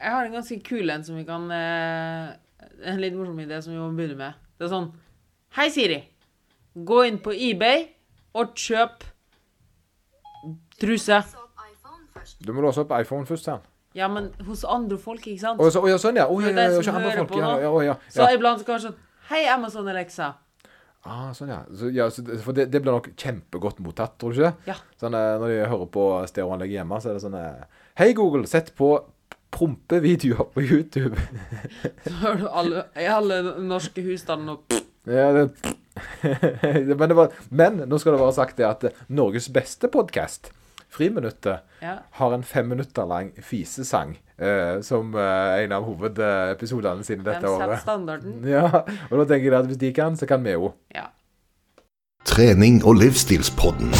Jeg har en ganske kul en som vi kan eh, En litt morsom idé som vi må begynne med. Det er sånn Hei, Siri. Gå inn på eBay og kjøp truse. Du må låse opp iPhone først, sa. Ja, men hos andre folk, ikke sant? Å, så, ja, sånn, ja. Oh, ja, ja, ja, som andre folk. Ja, ja, ja, Så iblant så kan sånn Hei, Amazon Alexa. Ah, sånn, ja. Så, ja så, det- for det, det blir nok kjempegodt mottatt, tror du ikke? Ja. Sånn, eh, når de hører på stereoanlegget hjemme, så er det sånn eh, Hei, Google, sett på prompevideoer på YouTube. Så hører du alle, i alle norske husstander og ja, det, men, det var, men nå skal det være sagt det at Norges beste podkast, Friminuttet, Ja. har en fem minutter lang fisesang eh, som eh, en av hovedepisodene sine De dette setter året. standarden. Ja, og da tenker jeg at hvis de kan, så kan vi òg. Ja. Trening og livsstilspodden.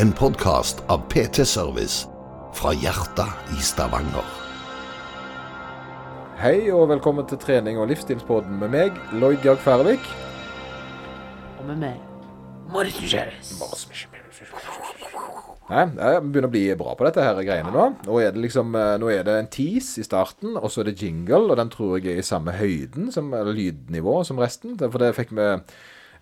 En podkast av PT Service fra hjertet i Stavanger. Hei og velkommen til trening og livsstilspodden med meg, Lloyd Georg Færvik. Og med meg. Morten Kjæres. Nei, jeg begynner å bli bra på dette her greiene nå. Nå er det liksom, eh, nå er det en tease i starten, og så er det jingle, og den tror jeg er i samme høyden, som, eller lydnivå som resten. For det fikk vi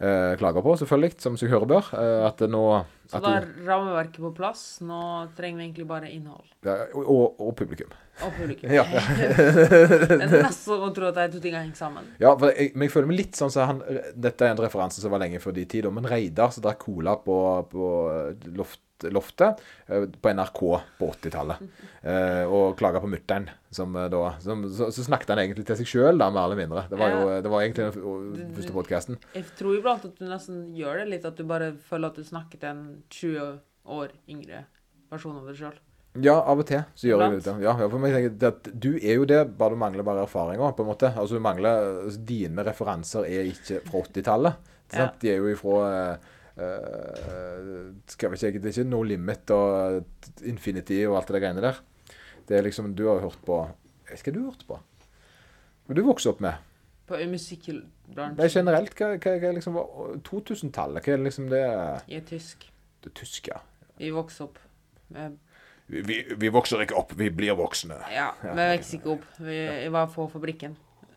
eh, klager på, selvfølgelig, som seg hører bør. eh, at nå Så at da er rammeverket på plass. Nå trenger vi egentlig bare innhold. ja, og, og publikum. Og publikum. Ja. det er nesten som å tro at de to tingene henger sammen. Ja, jeg, men jeg føler meg litt sånn som han Dette er en referanse som var lenge før de tider, men Reidar som drakk cola på, på loft, loftet eh, på NRK på 80-tallet. Eh, og klaga på mutter'n, som eh, da som, så, så snakket han egentlig til seg sjøl, mer eller mindre. Det var jo det var egentlig den første podkasten. Jeg tror iblant at du nesten gjør det litt, at du bare føler at du snakker til en 20 år yngre versjon av deg sjøl. Ja, av og til så gjør jeg det. Ja, for meg tenker at Du er jo det, bare du mangler bare erfaringer, på en måte. Altså du mangler altså, Dine referanser er ikke fra 80-tallet. Ja. De er jo ifra skal vi ikke, Det er ikke No Limit og Infinity og alt det greiene der. Det er liksom Du har hørt på Hva skal du hørt på? Hva du vokste opp med? På musikkbransjen. Det er generelt. Hva, hva, hva er liksom 2000-tallet? Hva er liksom det Jeg er tysk. Det tyske? Vi vokste opp med Vi, vi, vi vokser ikke opp, vi blir voksne. Ja, vi vokser ikke opp. Vi, ja. var på fabrikken.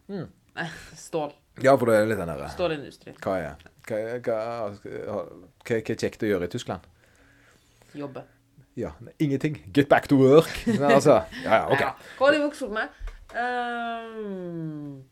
Mm. Stål. Ja, for det er litt den derre Stålindustri. Hva er hva, hva, hva, hva er kjekt å gjøre i Tyskland? Jobbe. Ja, ingenting. Get back to work. Men altså, ja, ja, OK. Hva har de vokst opp med? Um,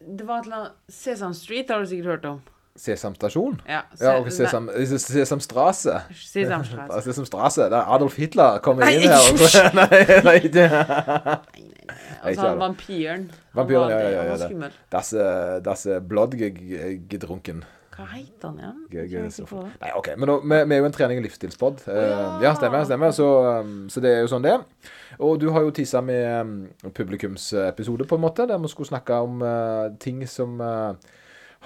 det var et eller annet Sesam Street har du sikkert hørt om. Sesam stasjon? Ja, Ja, Se- Sesam, Sesam Strasse. Sesam Street. Sesam Strasse. Der Adolf Hitler kommer inn her. Og, nei, nei, det nei, så han vampyren. Vampyren, ja, ja, ja, ja. Das, eh, das eh, blodgedrunken. Hva heter han igjen? Det. Nei, OK. Men nå, vi, vi er jo en trening- og livsstilspod. Oh, ja. ja, stemmer. stemmer. Så, um, så det er jo sånn det er. Og du har jo tisa med um, publikumsepisode, på en måte, der vi skulle snakke om uh, ting som eh,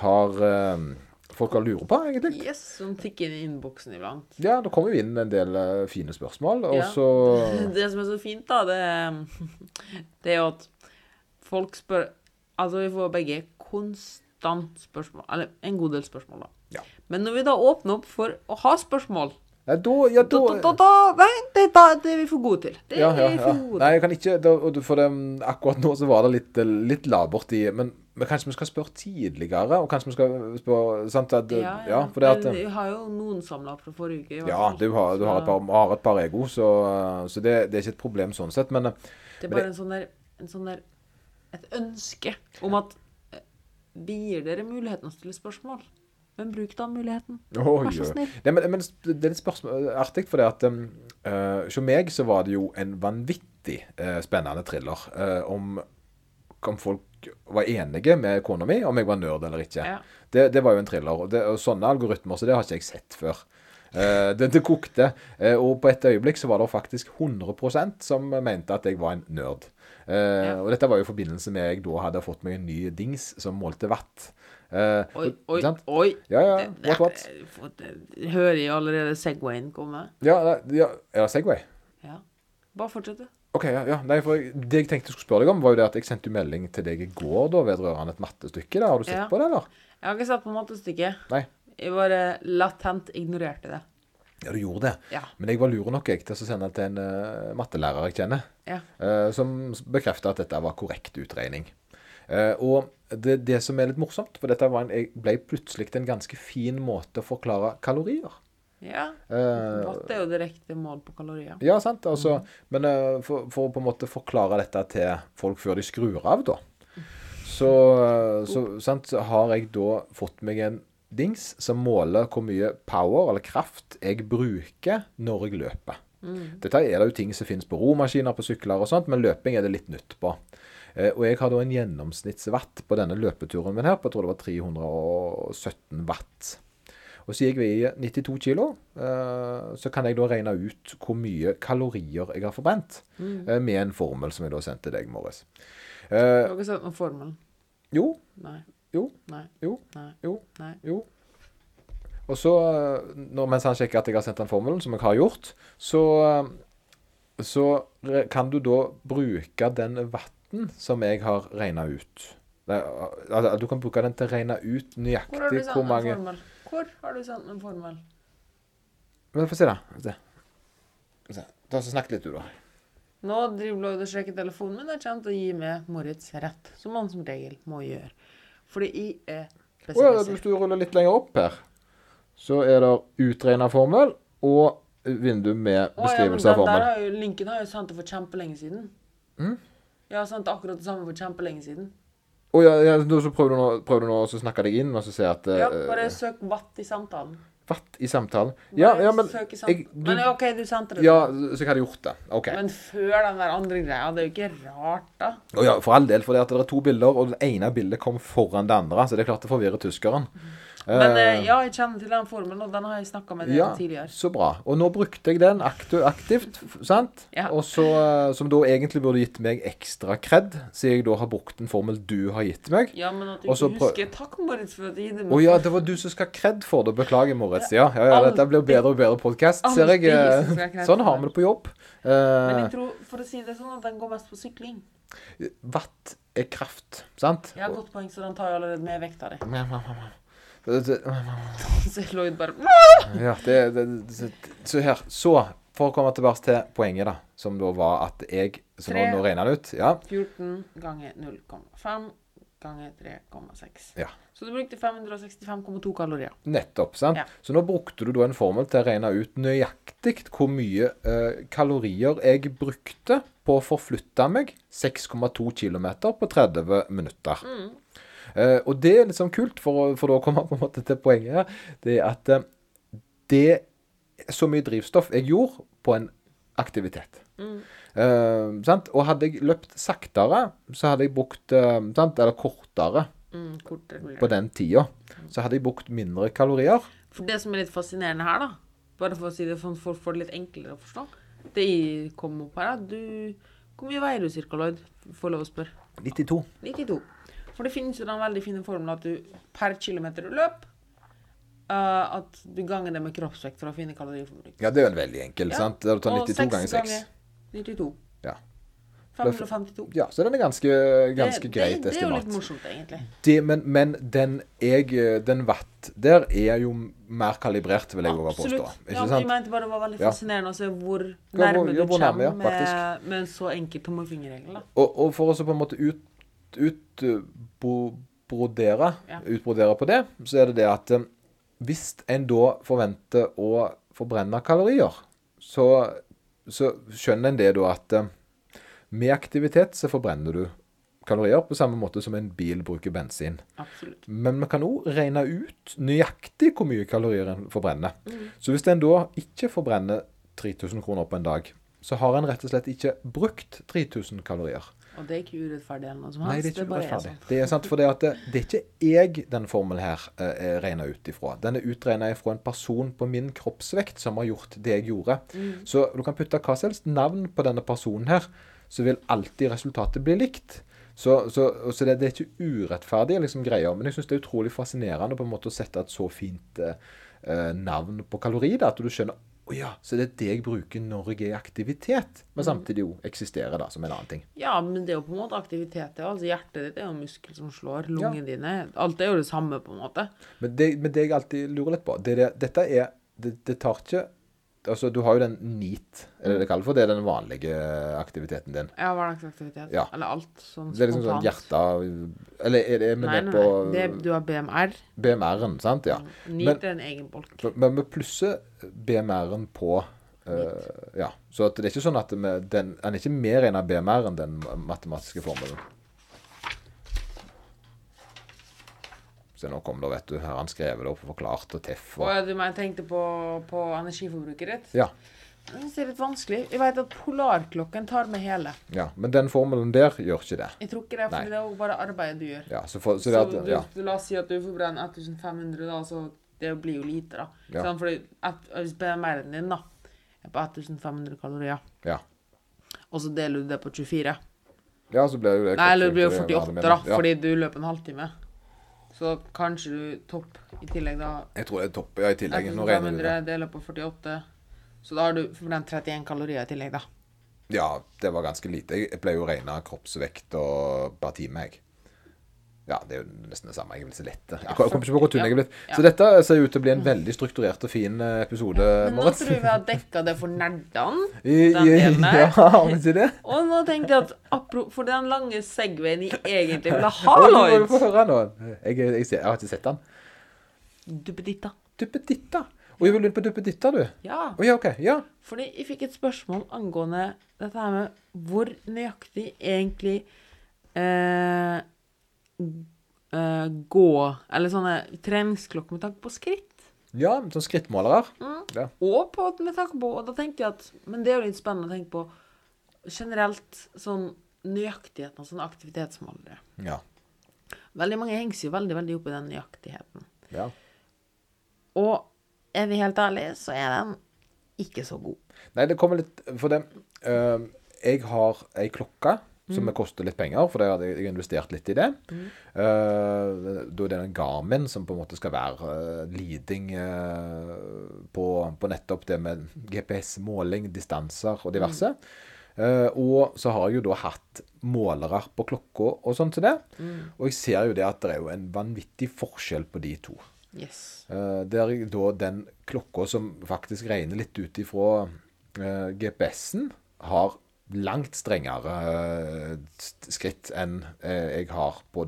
har um, folk har lurer på, egentlig. Yes, som tikker inn i innboksen iblant. Ja, det kommer jo inn en del eh, fine spørsmål, og Ja. så Det som er så fint, da, det, er- det er jo at folk spør Altså, vi får begge konstant spørsmål. Eller en god del spørsmål, da. Ja. Men når vi da åpner opp for å ha spørsmål ja, da, ja, da, da, da, da da, Nei, det, da, det er vi for gode til. Det ja, ja, er vi for gode Nei, jeg kan ikke da, For det, akkurat nå så var det litt, eh, litt labert i Men, men kanskje vi skal spørre tidligere? Og kanskje vi skal spørre sant, at, Ja, ja. ja, for det at vi har jo noen samla fra forrige uke. Ja, du har, du har, et, par, har et par ego, så, så det, det er ikke et problem sånn sett. Men eh, Det er bare bare en sånn der, en sånn der Et ønske om at eh, vi gir dere muligheten å stille spørsmål. Men bruk da muligheten. Vær så snill. Nei, men, men det er litt spørsmål, artig, for det at um, eh, Hos meg så var det jo en vanvittig uh, spennende thriller uh, om om folk var enige med kona mi, om jeg var nerd eller ikke. Ja. Det, det var jo en thriller. Og, det, og sånne algoritmer så det har ikke jeg sett før. Eh, det, det kokte. Eh, og på et øyeblikk så var det faktisk 100% som mente at jeg var en nerd. Eh, Ja. Og dette var jo i forbindelse med jeg da hadde fått meg en ny dings som målte watt. Eh, Oi, oi, oi. Ja, ja. What, what? Hører jeg allerede Segwayen komme? Ja, ja, er det Segway? Ja. Bare fortsett, du. OK, ja. ja. Nei, for det jeg tenkte jeg skulle spørre deg om, var jo det at jeg sendte melding til deg i går da, vedrørende et mattestykke. da. Har du sett Ja. på det, eller? Jeg har ikke sett på mattestykket. Nei. Jeg bare latent ignorerte det. Ja, du gjorde det. Ja. Men jeg var lur nok jeg til å sende det til en uh, mattelærer jeg kjenner, ja. uh, som bekrefta at dette var korrekt utregning. Uh, og det, det som er litt morsomt, for dette var en, jeg ble plutselig en ganske fin måte å forklare kalorier. Ja. Eh, Watt er jo direkte mål på kalorier. Ja, sant. Altså, Men eh, for, for å på en måte forklare dette til folk før de skrur av, da, så, eh, så, sant, så har jeg da fått meg en dings som måler hvor mye power, eller kraft, jeg bruker når jeg løper. Dette er det jo ting som finnes på romaskiner, på sykler og sånt, men løping er det litt nytt på. Eh, og jeg har da en gjennomsnittswatt på denne løpeturen min her, på jeg tror det var 317 watt. Og så gikk vi i 92 kilo, eh, så kan jeg da regne ut hvor mye kalorier jeg har forbrent, eh, med en formel som jeg da sendte deg, Morris. Du Eh, har ikke sendt noen formel? jo, Nei. jo, Nei. jo, Nei. jo, Nei. jo. Og så, eh, når, mens han sjekker at jeg har sendt den formelen, som jeg har gjort, så, eh, så kan du da bruke den vatten som jeg har regna ut. Altså, du kan bruke den til å regne ut du nøyaktig hvor, hvor mange formel? Hvor har du sendt en formel? Men Få se, da. Se. Se. Ta så Snakk litt, du, da. Nå driver Lloyd og sjekker telefonen min. Jeg kommer til å gi meg Moritz rett, som han som regel må gjøre. Fordi jeg er Å ja, hvis du ruller litt lenger opp her, så er det utregna formel og vindu med ja, beskrivelse den av der formel. har jo, linken har jo sendt det for kjempelenge siden. Mm. Jeg har sendt akkurat det samme for kjempelenge siden. Å ja, ja, så prøver du nå, prøver du nå å snakke deg inn og så si at eh, Ja, bare søk vatt i samtalen. Vatt i samtalen. Ja, ja, men søk i samtalen. jeg, du, Men OK, du sendte det. Ja, så jeg hadde gjort det. OK. Men før den der andre greia, det er jo ikke rart, da. Å ja, for all del, for det, at det er to bilder, og det ene bildet kom foran det andre, så det er klart det forvirrer tyskeren. Men Eh, eh, ja, jeg kjenner til den formelen, og den har jeg snakka med dere Ja, tidligere. så bra. Og nå brukte jeg den aktivt, sant? Ja. Og så, eh, som da egentlig burde gitt meg ekstra kred, siden jeg da har brukt en formel du har gitt meg. Ja, men at du Og ikke husker Takk, Moritz, for at du det det Å ja, det var du som skal ha kred for det. Beklager, Moritz. Ja, ja, ja, dette blir bedre og bedre podkast, ser jeg. Sånn har vi det på jobb. Men jeg tror, for å si det sånn, at den går mest på sykling. Watt er kraft, sant? Har godt poeng, så den tar jo allerede med vekta di. Så Lloyd bare Ja, det, det, det, så her. Så, for å komme tilbake til poenget, da, som da var at jeg Så nå, nå regner det ut. Ja. 14 ganger 0,5 ganger 3,6. Ja. Så du brukte 565,2 kalorier. Nettopp. sant? Ja. Så nå brukte du da en formel til å regne ut nøyaktig hvor mye eh, kalorier jeg brukte på å forflytte meg 6,2 km på 30 minutter. Mm. Eh, og det er litt sånn kult, for, for da kommer komme på en måte til poenget her, det er at eh, det er så mye drivstoff jeg gjorde på en aktivitet. Mm. Uh, sant? Og hadde jeg løpt saktere, så hadde jeg brukt uh, sant? Eller kortere Mm, kortere på den tida, så hadde jeg brukt mindre kalorier. For det som er litt fascinerende her, da, bare for å si det sånn for folk får det litt enklere å forstå Det kom opp her, da du Hvor mye veier du cirka, Lloyd? Får lov å spørre. 92. 92. For det finnes jo den veldig fine formelen at du per kilometer du løper Uh, At du ganger det med kroppsvekt for å finne kaloriforbruk. Ja, det er jo en veldig enkel, Ja. sant? Der du tar 92 seks ganger 6. 92. Ja. 552. Ja, så den er ganske, ganske det, greit det, det er jo litt morsomt, egentlig. Det, men, men den jeg Den watt der er jo mer kalibrert, vil jeg våge påstå. Ikke Ja, jeg mente bare det var veldig fascinerende å se hvor nærme ja, du hvor ja, kommer med, med en så enkel tommelfingerregel. Og, og for å på en måte ut, utbrodere, Ja. utbrodere på det, så er det det at eh, hvis en da forventer å forbrenne kalorier, så, så skjønner en det da at eh, med aktivitet så forbrenner du kalorier på samme måte som en bil bruker bensin. Absolutt. Men vi kan òg regne ut nøyaktig hvor mye kalorier en forbrenner. Mm. Så hvis en da ikke forbrenner 3000 kroner på en dag, så har en rett og slett ikke brukt 3000 kalorier. Og det er ikke urettferdig eller noe som Nei, helst. det er ikke bare urettferdig. sånn. Det er sant, for det, at det, det er ikke jeg den formelen her eh, er regna ut ifra. Den er utregna ifra en person på min kroppsvekt som har gjort det jeg gjorde. Mm. Så du kan putte hva som helst navn på denne personen her, så vil alltid resultatet bli likt. Så, så, så det, det er ikke urettferdige liksom, greier. Men jeg syns det er utrolig fascinerende på en måte å sette et så fint eh, eh, navn på kalori. Da, at du skjønner å ja, så det er det jeg bruker når jeg er i aktivitet. Men samtidig jo eksisterer da, som en annen ting. Ja, men det er jo på en måte aktivitet. det. Altså Hjertet ditt er jo muskel som slår. Lungene dine Alt er jo det samme, på en måte. Men det, men det jeg alltid lurer litt på det, er det, Dette er det, det tar ikke Altså, du har jo den NEAT, er det det kalles for? Det er den vanlige aktiviteten din. Ja, hverdagsaktivitet. Ja. Eller alt. Sånn spontant. Det er liksom sånn hjerte Eller er det Nei, nei, på. Det, du har BMR. BMR-en, sant? Ja. NEAT er en egen bolk. Men vi plusser BMR-en på uh, Ja. Så at det er ikke sånn at vi, den, den er ikke mer en av BMR-en, den matematiske formelen. Så nå kom det, vet du, her har han skrevet det opp og forklart og TEF Og og du mener, tenkte på, på energiforbruket ditt? Ja. Jeg synes det er litt vanskelig. Jeg vet at polarklokken tar med hele. ja. Men den formelen der gjør ikke det. Jeg tror ikke det, for Nei. det er jo bare arbeidet du gjør. Ja, så, for, så Så, at, du, ja. du, la oss si at du forbrenner 1500, da, så det blir jo lite, da. Ja. Sånn, fordi et, hvis BMR-en din da, er på 1500 kalorier, Ja. og så deler du det på 24 ja, så blir det jo det Nei, eller det blir jo 48, er da, fordi du løper en halvtime. Så kanskje du topp i tillegg, da. Jeg tror det er topp, ja, i tillegg. Nå regner du det. 1500 deler på 48. Så da har du forbrent 31 kalorier i tillegg, da. Ja, det var ganske lite. Jeg pleier jo å regne kroppsvekt og per time, jeg. Ja, det er jo nesten det samme. Jeg er vel så lett. Jeg kom ikke på hvor tynn jeg er blitt. Så dette ser ut til å bli en veldig strukturert og fin eh, episode, Men nå tror jeg vi har dekka det for nerdene. Den delen der. Ja, har vi det? Og nå tenkte jeg at For den lange segwayen jeg egentlig ville ha, Lloyd få høre nå. Jeg, jeg, ser, jeg har ikke sett den. Duppeditta. Duppeditta. Og jeg vil begynne på duppeditta, du. Ja. Oh, ja, okay. Ja. Fordi jeg fikk et spørsmål angående dette her med hvor nøyaktig egentlig eh, eh, gå Eller sånne treningsklokker med tanke på skritt. ja sånn skrittmålere. Mm. Ja. Og på, med tanke på Og da tenkte jeg at Men det er jo litt spennende å tenke på generelt sånn nøyaktigheten av sånne aktivitetsmålere. Ja. Veldig mange henger seg jo veldig, veldig opp i den nøyaktigheten. ja. Og er vi helt ærlige, så er den ikke så god. Nei, det kommer litt For det uh, Jeg har ei klokke som Mm. koster litt penger, for det hadde jeg investert litt i det. Eh, da er det en Garmin som på en måte skal være uh, leading uh, på, på nettopp det med GPS-måling, distanser og diverse. Uh, og så har jeg jo da hatt målere på klokka og sånn til det. Og jeg ser jo det at det er jo en vanvittig forskjell på de to. Yes. Uh, der jeg da den klokka som faktisk regner litt ut ifra uh, GPS-en, har langt strengere eh, skritt enn eh, jeg har på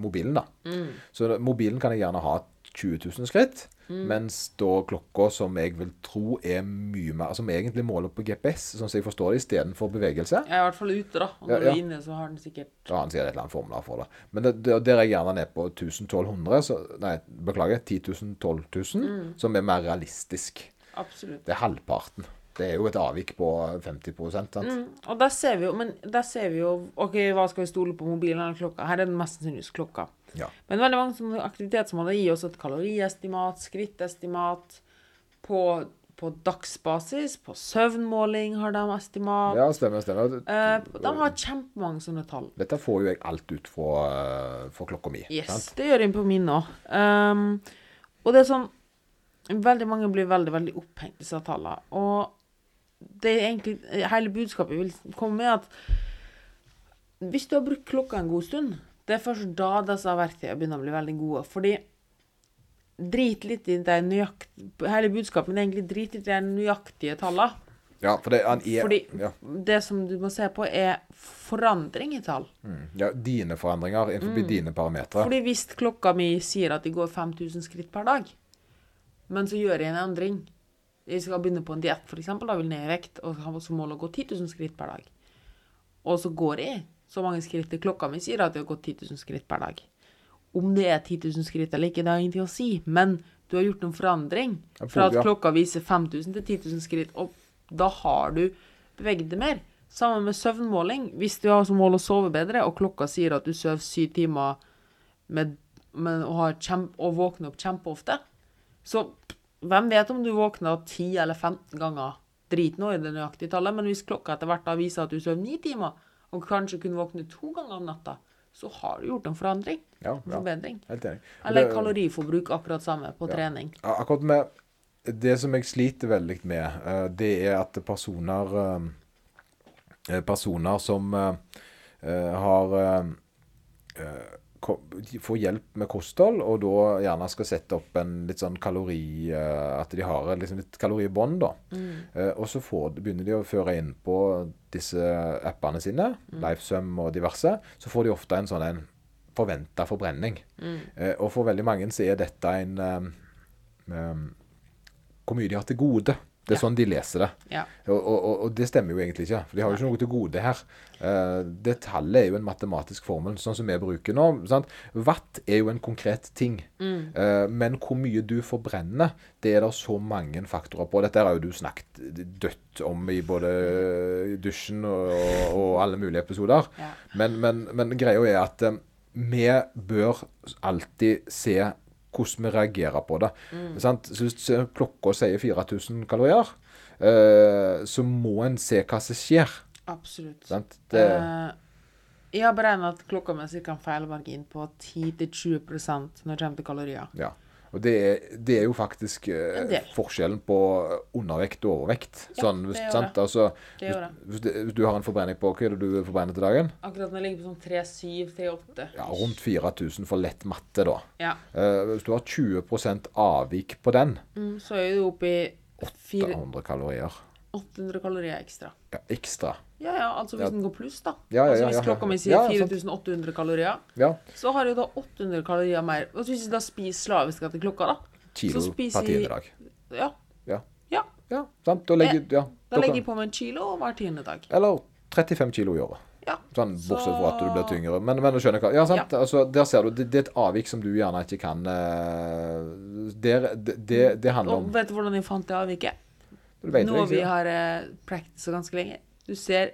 mobilen. da. Så mobilen kan jeg gjerne ha 20 000 skritt, mens da klokka som jeg vil tro er mye mer Som egentlig måler på GPS, sånn som jeg forstår det, istedenfor bevegelse. Jeg er i hvert fall ute, da. Og Ja, når du er inne, så har den sikkert Da har han sikkert et eller annet formular for det. Men det, det, der er jeg gjerne nede på 1200, så, nei, beklager, 10 000, 12 000, som er mer realistisk. Absolutt. Det er halvparten. Det er jo et avvik på 50 sant? Mm, og der ser vi jo Men der ser vi jo OK, hva skal vi stole på, mobilen eller klokka? Her er den mest sannsynligvis klokka. Ja. Men veldig mange aktivitetsmåler gir oss et kaloriestimat, skrittestimat på, på dagsbasis. På søvnmåling har de estimat. ja, stemmer. stemmer. Eh, de har kjempemange sånne tall. Dette får jo jeg alt ut fra, eh, fra klokka mi. Yes, sant? det gjør jeg på min òg. Um, og det er sånn Veldig mange blir veldig veldig opphengt i disse tallene. Og det egentlig hele budskapet vil komme med, at hvis du har brukt klokka en god stund, det er først da disse verktøyene begynner å bli veldig gode. Fordi drit litt i de nøyaktige Hele budskapet er egentlig drit litt i de nøyaktige tallene. Ja, for det, han er Fordi ja, det som du må se på, er forandring i tall. mm, ja, dine forandringer innenfor Mm. dine parametere. Fordi hvis klokka mi sier at de går 5000 skritt per dag, men så gjør jeg en endring Jeg skal begynne på en diett, f.eks., da vil ned i vekt, og har som mål å gå 10 000 skritt per dag. Og så går jeg så mange skritt til klokka mi sier at jeg har gått 10 000 skritt per dag. Om det er 10 000 skritt eller ikke, det har ingenting å si, men du har gjort en forandring fra at klokka viser 5000 til 10 000 skritt, og da har du beveget deg mer. Sammen med søvnmåling. Hvis du har som mål å sove bedre, og klokka sier at du sover syv timer med, med, og, har kjempe, og våkner opp kjempeofte, så hvem vet om du våkner 10 eller 15 ganger? Drit nå i det nøyaktige tallet, men hvis klokka etter hvert da viser at du sover 9 timer, og kanskje kunne våkne to ganger om natta, så har du gjort en forandring. Ja, En ja, forbedring. helt enig. Eller kaloriforbruk akkurat samme på trening. Ja, Akkurat med Det som jeg sliter veldig med, eh, det er at personer eh, Personer som eh, eh, har eh, eh, får hjelp med kosthold, og da gjerne skal sette opp en litt sånn kalori eh, At de har liksom litt kaloribånd, da. Mm. og så får, begynner de å føre inn på disse appene sine, Lifesum og diverse, så får de ofte en sånn en forventa forbrenning. Mm. og for veldig mange så er dette en um, um, Hvor mye de har til gode. Det er Ja. sånn de leser det. Ja. Og, og, og- det stemmer jo egentlig ikke, for de har jo ikke noe til gode her. Uh, det tallet er jo en matematisk formel, sånn som vi bruker nå. Sant? Watt er jo en konkret ting. Eh, men hvor mye du forbrenner, det er det så mange faktorer på. Dette har jo du snakket dødt om i både dusjen og, og alle mulige episoder. Ja. Men, men, men greia er at uh, vi bør alltid se hvordan vi reagerer på det. Sant? Så hvis klokka sier 4000 kalorier, eh, så må en se hva som skjer. Absolutt. Sant? Det, Eh, jeg har beregna at klokka mi kan feilmargin på 10-20% når det kommer til kalorier. ja. Og det er, det er jo faktisk eh, forskjellen på undervekt og overvekt. Ja, sånn, det gjør sant? det. Altså, Det gjør hvis, det- hvis du har en forbrenning på Hva er det du forbrenner til dagen? Akkurat jeg ligger på sånn 3-7-3-8. Ja, Rundt 4000 for lett matte, da. Ja. Eh, hvis du har 20% avvik på den, Mm, så er du oppe i fire- 800 kalorier 800 kalorier ekstra. ja, ekstra. Ja, ja, altså hvis Ja. den går pluss, da. Ja, ja, altså ja, Hvis ja, ja. klokka mi sier Ja, ja, 4800 kalorier, Ja. så har jeg da 800 kalorier mer. Og hvis jeg da spiser slavisk etter klokka, da Kilo Så per tiende dag. Ja. Ja. ja. Ja, sant? Da legger, ja, Da da legger jeg på meg en kilo hver tiende dag. Eller 35 kilo i året. Ja. Sånn, bortsett fra at du blir tyngre. Men, men du skjønner hva Ja, sant. Altså, der ser du. Det, det er et avvik som du gjerne ikke kan uh, der, det, det, det handler Og om vet du hvordan jeg fant det avviket? Vet Noe vi har practicet ganske lenge. Du ser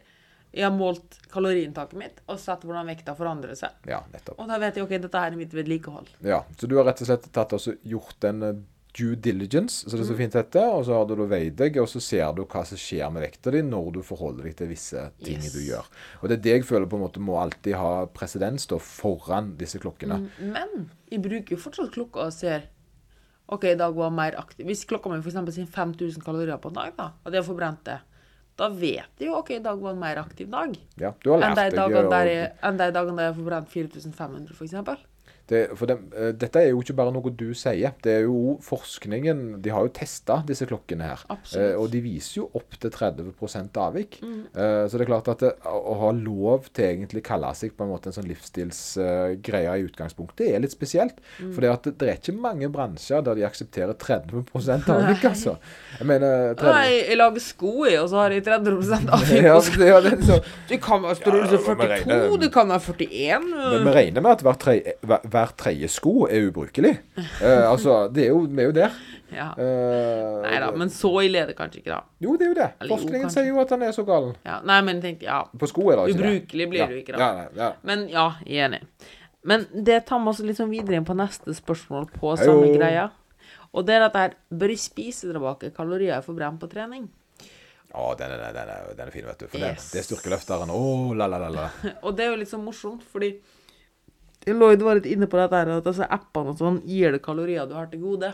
Jeg har målt kaloriinntaket mitt og sett hvordan vekta forandrer seg. Ja, nettopp. Og da vet jeg ok, dette her er mitt vedlikehold. Ja, Så du har rett og slett tatt og gjort en eh, due diligence, så det er så fint heter, og så har du da veid deg, og så ser du hva som skjer med vekta di når du forholder deg til visse ting Yes. du gjør. Og det er det jeg føler på en måte må alltid ha presedens foran disse klokkene. Mm, Men jeg bruker jo fortsatt klokka og ser OK, i dag var mer aktiv. Hvis klokka mi f.eks. sier 5000 kalorier på en dag, da, og jeg har forbrent det, da vet jeg jo OK, i dag var en mer aktiv dag. Ja, du har Enn lært de dagene der jeg, enn de dagene der jeg har forbrent 4500, f.eks. Det, for dem, eh, dette er jo ikke bare noe du sier. Det er jo forskningen De har jo testa disse klokkene her. Eh, og de viser jo opp til 30 avvik. Mm. Eh, så det er klart at det, å, å ha lov til egentlig kalle seg på en måte en sånn livsstilsgreie i utgangspunktet, er litt spesielt. Mm. For det, at det er ikke mange bransjer der de aksepterer 30% avvik, altså. Jeg mener 30 Nei, jeg lager sko i, og så har jeg 30 avvik. ja, det, ja, det, så, Du kan være størrelse Ja, 42, regner- det kan være 41. Men vi regner med at hver, tre, hver, hver tredje sko er ubrukelig. Eh, altså, det er jo, vi er jo der. Ja. Eh, Nei da, men så ille er det kanskje ikke, da. Jo, det er jo det. Eller Forskningen jo, sier jo at han er så gal. Ja, nei, men tenk, ja. På sko er det ikke det. Ubrukelig blir ja. du ikke, da. Ja, nei, ja. Men ja, jeg er enig. Men det tar også litt sånn videre inn på neste spørsmål på Heio. samme greia. Og det er at jeg bør jeg spise tilbake kalorier jeg får brent på trening. Å, den er, den, er, den er fin, vet du. For Yes. det er styrkeløfteren. Å, la, la, la, la. Og det er jo litt sånn morsomt, fordi Lloyd var litt inne på dette her, at disse appene og sånn gir deg kalorier du har til gode.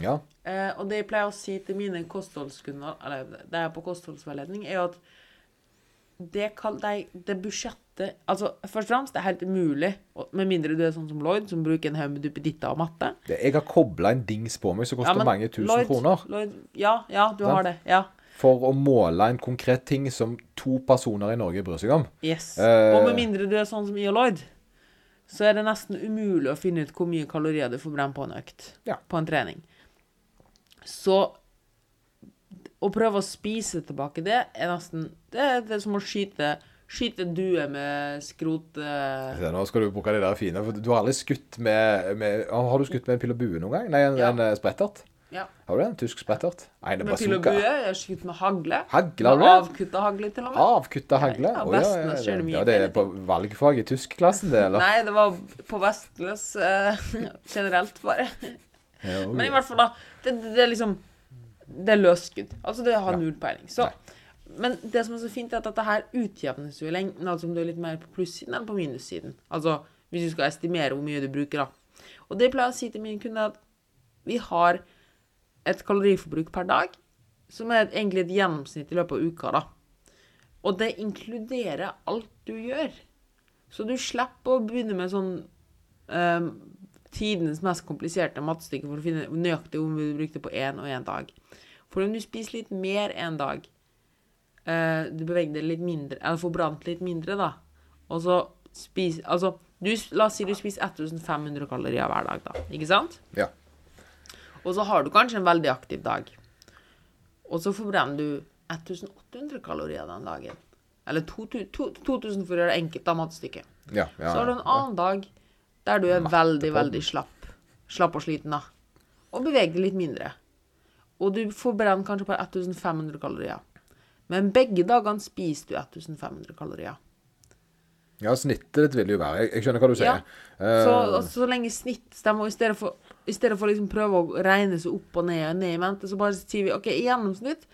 Ja. Eh, og det jeg pleier å si til mine kostholdskunder, eller det er på kostholdsveiledning, er jo at det, kall, det, det budsjettet Altså, først og fremst, det er helt umulig, med mindre du er sånn som Lloyd, som bruker en haug med duppeditter og matte. Det, jeg har kobla en dings på meg som koster men mange tusen Lloyd- kroner. Lloyd, ja, ja, du har det. Ja. For å måle en konkret ting som to personer i Norge bryr seg om. Yes. Eh. og med mindre du er sånn som I og Lloyd, så er det nesten umulig å finne ut hvor mye kalorier du får brenne på en økt. Ja. På en trening. Så å prøve å spise tilbake det, er nesten Det er, det er som å skyte Skyte due med skrot... eh, Nå skal du bruke de der fine. For du har aldri skutt med, med Har du skutt med en pil og bue noen gang? Nei, en, Ja. en eh, sprettert? Ja. Har du? En tysk sprettert? Nei, det er Med pil og bue. Jeg har skutt med hagle. Hagle, du Med avkutta hagle, til og med. Avkutta hagle? Ja, ja, ja, ja. mye ja, det er på valgfag i tyskklassen, det, eller? Nei, det var på Vestløs eh, generelt, bare. Ja, Men i hvert fall, da. Det, det, det er liksom Det er løsskudd. Altså, det har Ja. null peiling. Så Men det som er så fint, er at dette her utjevnes jo i lengden. Altså om du er litt mer på plussiden enn på minussiden. Altså hvis du skal estimere hvor mye du bruker, da. Og det pleier jeg å si til mine kunder, at vi har et kaloriforbruk per dag som er egentlig et gjennomsnitt i løpet av uka, da. Og det inkluderer alt du gjør. Så du slipper å begynne med sånn um, tidenes mest kompliserte matstykke for å finne nøyaktig hvor mye du brukte på én og én dag. For om du spiser litt mer en dag, eh, du beveger deg litt mindre, eller får brant litt mindre, da, og så spiser Altså, du, la oss si du spiser 1500 kalorier hver dag, da, ikke sant? Ja. Og så har du kanskje en veldig aktiv dag. Og så forbrenner du 1800 kalorier den dagen. Eller 2000 for å gjøre det enkelt, da, matstykket. Ja, ja, Så har du en ja. annen dag der du er veldig, veldig slapp. Slapp og sliten, da. Og beveger deg litt mindre. Og du forbrenner kanskje bare 1500 kalorier. Men begge dagene spiser du 1500 kalorier. ja, snittet ditt vil jo være Jeg, jeg skjønner hva du sier. Ja. Så, altså, så lenge snitt stemmer, og i stedet for, i stedet for liksom prøve å regne seg opp og ned og ned i mente, så bare sier vi OK, i gjennomsnitt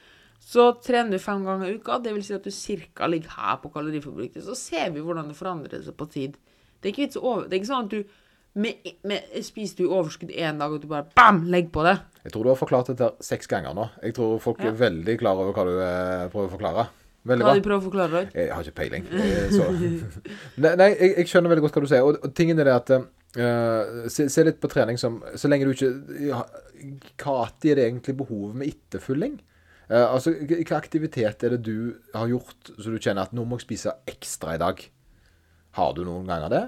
så trener du fem ganger i uka. Det vil si at du cirka ligger her på kaloriforbruket. Så ser vi hvordan det forandrer seg på tid. Det er ikke, vits over, det er ikke sånn at du med, med, spiser du overskudd én dag, og du bare bam, legger på det. Jeg tror du har forklart dette seks ganger nå. Jeg tror folk Ja. er veldig klar over hva du eh, prøver å forklare. Veldig Hva bra. de prøver å forklare? Jeg har ikke peiling. Eh, Så. nei, nei jeg, jeg skjønner veldig godt hva du sier. Og, og tingen er det at eh, se, se litt på trening som Så lenge du ikke Hva er det egentlig behovet med etterfylling? Uh, altså, hva aktivitet er det du har gjort så du kjenner at nå må jeg spise ekstra i dag? Har du noen ganger det?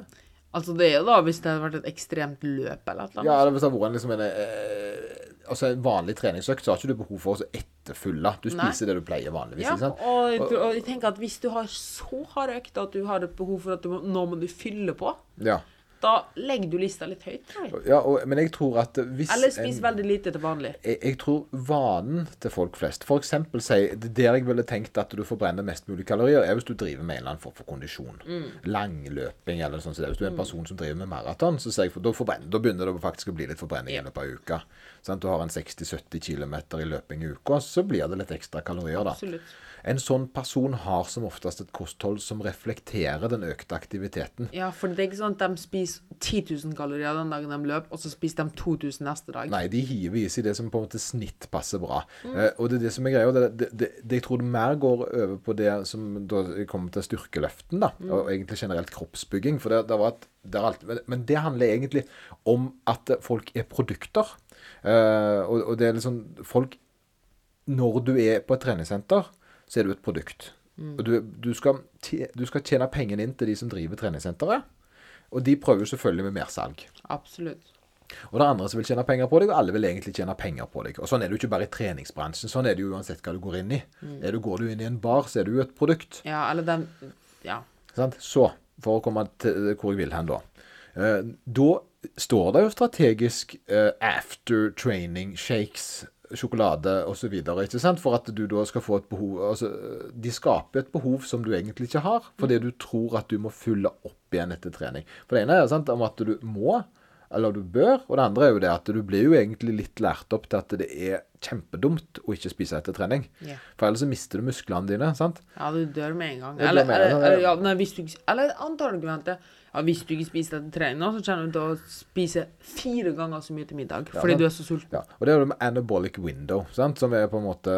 Altså, det er jo da hvis det hadde vært et ekstremt løp eller eller Ja, hvis det hadde vært en, liksom en, eh, altså en vanlig treningsøkt, så har ikke du behov for å etterfylle. Du Nei. spiser det du pleier vanligvis. Ja, og, jeg og jeg tenker at hvis du har så hard økt at du har et behov for at du må, nå må du fylle på, Ja. Da legger du lista litt høyt. ja og, men jeg tror at hvis Eller spis en- veldig lite til vanlig. jeg, jeg tror vanen til folk flest eksempel si det Der jeg ville tenkt at du forbrenner mest mulig kalorier, er hvis du driver med en eller annen form for kondisjon. Langløping eller sånn. Så. Hvis du er en person som driver med maraton, så ser jeg da, da begynner det faktisk å bli litt forbrenning i løpet av uka. Sånn, Du har en 60-70 km i løping i uka, så blir det litt ekstra kalorier, da. Absolutt. En sånn person har som oftest et kosthold som reflekterer den økte aktiviteten. Ja, for det er ikke sånn at de spiser 10 000 kalorier den dagen de løper, og så spiser de 2000 neste dag. Nei, de hiver i seg det som på en måte snitt passer bra. Eh, og det er det som er greia. Det, det, det, det jeg tror det mer går over på det som da kommer til styrkeløften, da. Og egentlig generelt kroppsbygging. For det, var et, det alt, men, det handler egentlig om at folk er produkter. Eh, og, og det er liksom Folk Når du er på et treningssenter, så er du et produkt. Og du, du, skal, du skal tjene pengene inn til de som driver treningssenteret. Og de prøver jo selvfølgelig med mersalg. Absolutt. Og det er andre som vil tjene penger på deg, og alle vil egentlig tjene penger på deg. Og sånn er det jo ikke bare i treningsbransjen. Sånn er det jo uansett hva du går inn i. Er du, går du inn i en bar, så er du jo et produkt. Ja, eller den Ja. Sant? Så, for å komme til hvor jeg vil hen da. Eh, da står det jo strategisk eh, after training shakes, sjokolade osv. For at du da skal få et behov altså, De skaper et behov som du egentlig ikke har, fordi du tror at du må fylle opp igjen etter trening. For det ene er sant, om at du må, eller du bør, og det andre er jo det at du blir jo egentlig litt lært opp til at det er kjempedumt å ikke spise etter trening. Yeah. For ellers så mister du musklene dine. sant? Ja, du dør med en gang. Eller, Eller, med en eller, gang, ja. eller, ja, nei, hvis du Eller antageligvis ja, hvis du ikke spiser etter trening, nå, så kommer du til å spise fire ganger så mye til middag. Fordi ja, du er så sulten. Ja, og det er jo det med anabolic window, sant? som er på en måte